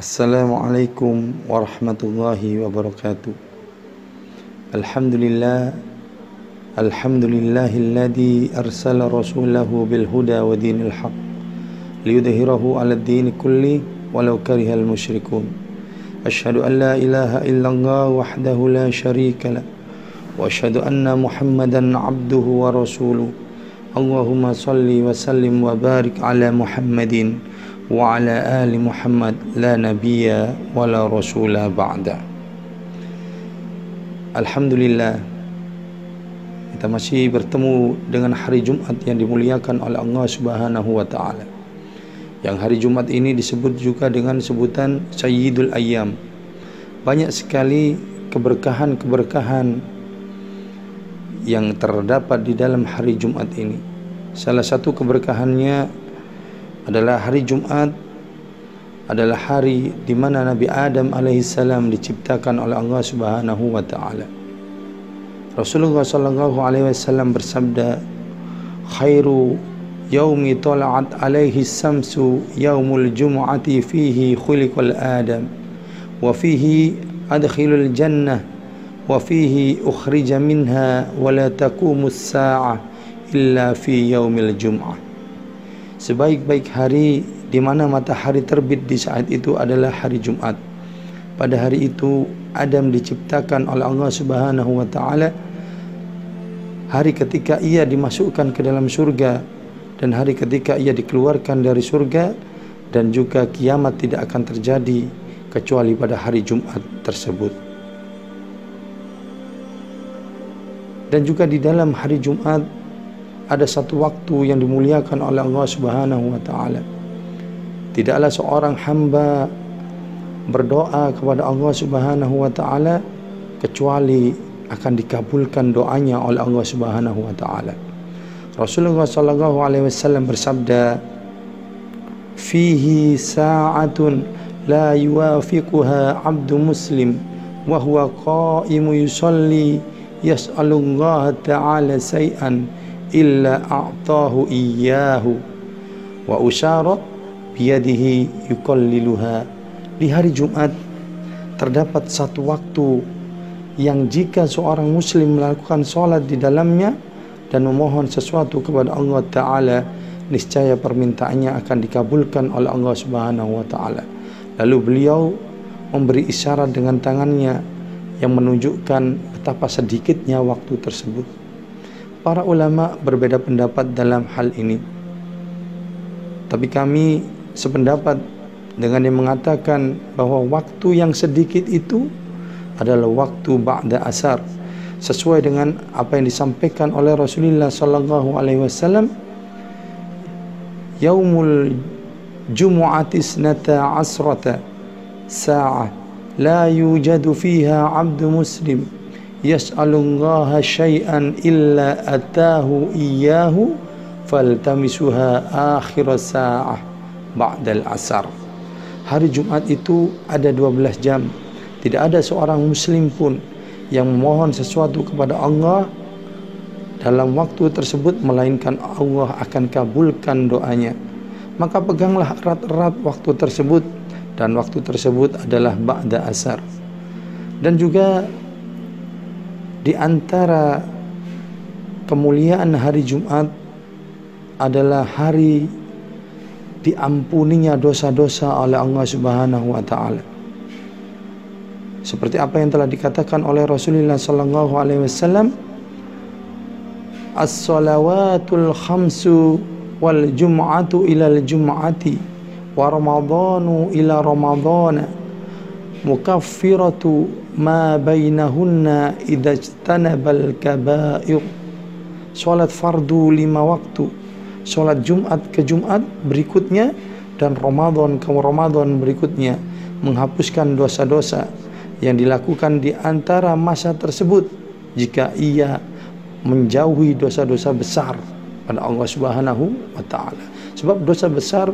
السلام عليكم ورحمة الله وبركاته. الحمد لله الحمد لله الذي أرسل رسوله بالهدى ودين الحق ليظهره على الدين كله ولو كره المشركون. أشهد أن لا إله إلا الله وحده لا شريك له وأشهد أن محمدا عبده ورسوله. اللهم صل وسلم وبارك على محمد la nabiyya wa la rasula ba'da Alhamdulillah kita masih bertemu dengan hari Jumat yang dimuliakan oleh Allah Subhanahu wa taala. Yang hari Jumat ini disebut juga dengan sebutan Sayyidul Ayyam. Banyak sekali keberkahan-keberkahan yang terdapat di dalam hari Jumat ini. Salah satu keberkahannya adalah hari Jumat adalah hari di mana Nabi Adam alaihissalam diciptakan oleh Allah Subhanahu wa taala. Rasulullah sallallahu alaihi wasallam bersabda, "Khairu yaumi tala'at alaihi samsu yaumul jumu'ati fihi khuliqal Adam wa fihi adkhilul jannah wa fihi ukhrija minha wa la taqumus sa'ah illa fi yaumil jum'ah." Sebaik-baik hari di mana matahari terbit di saat itu adalah hari Jumat. Pada hari itu Adam diciptakan oleh Allah Subhanahu wa taala hari ketika ia dimasukkan ke dalam surga dan hari ketika ia dikeluarkan dari surga dan juga kiamat tidak akan terjadi kecuali pada hari Jumat tersebut. Dan juga di dalam hari Jumat ada satu waktu yang dimuliakan oleh Allah Subhanahu wa taala Tidaklah seorang hamba berdoa kepada Allah Subhanahu wa taala kecuali akan dikabulkan doanya oleh Allah Subhanahu wa taala. Rasulullah sallallahu alaihi wasallam bersabda, "Fihi sa'atun la yuwafiquha 'abdu muslim wa huwa qa'imu yusalli yas'alullaha ta'ala say'an illa a'tahu iyyahu wa usyarat biyadihi yukalliluha di hari Jumat terdapat satu waktu yang jika seorang muslim melakukan solat di dalamnya dan memohon sesuatu kepada Allah Ta'ala niscaya permintaannya akan dikabulkan oleh Allah Subhanahu wa taala. Lalu beliau memberi isyarat dengan tangannya yang menunjukkan betapa sedikitnya waktu tersebut. Para ulama berbeda pendapat dalam hal ini. Tapi kami sependapat dengan yang mengatakan bahwa waktu yang sedikit itu adalah waktu ba'da asar sesuai dengan apa yang disampaikan oleh Rasulullah sallallahu alaihi wasallam yaumul jumu'ati snata asrata sa'ah la yujadu fiha 'abdu muslim yas'alullaha syai'an illa atahu iyyahu faltamisuha akhir sa'ah ba'dal asar. Hari Jumat itu ada 12 jam. Tidak ada seorang muslim pun yang memohon sesuatu kepada Allah dalam waktu tersebut melainkan Allah akan kabulkan doanya. Maka peganglah erat-erat waktu tersebut dan waktu tersebut adalah ba'da asar. Dan juga di antara kemuliaan hari Jumat adalah hari diampuninya dosa-dosa oleh Allah Subhanahu wa taala. Seperti apa yang telah dikatakan oleh Rasulullah sallallahu alaihi wasallam, As-salawatul khamsu wal jum'atu ila al-jum'ati wa ramadhanu ila ramadhana mukaffiratu ma bainahunna idza ijtanabal kaba'ir. Salat fardu lima waktu sholat Jumat ke Jumat berikutnya dan Ramadan ke Ramadan berikutnya menghapuskan dosa-dosa yang dilakukan di antara masa tersebut jika ia menjauhi dosa-dosa besar pada Allah Subhanahu wa taala. Sebab dosa besar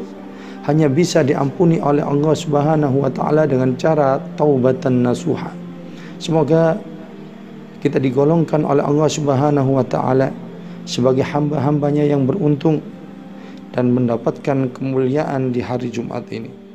hanya bisa diampuni oleh Allah Subhanahu wa taala dengan cara taubatan nasuha. Semoga kita digolongkan oleh Allah Subhanahu wa taala sebagai hamba-hambanya yang beruntung dan mendapatkan kemuliaan di hari Jumat ini.